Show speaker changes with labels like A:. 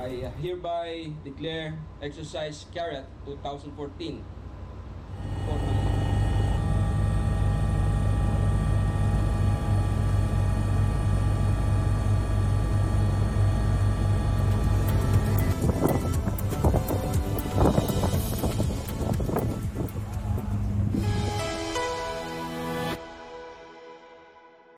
A: I hereby declare exercise carrot 2014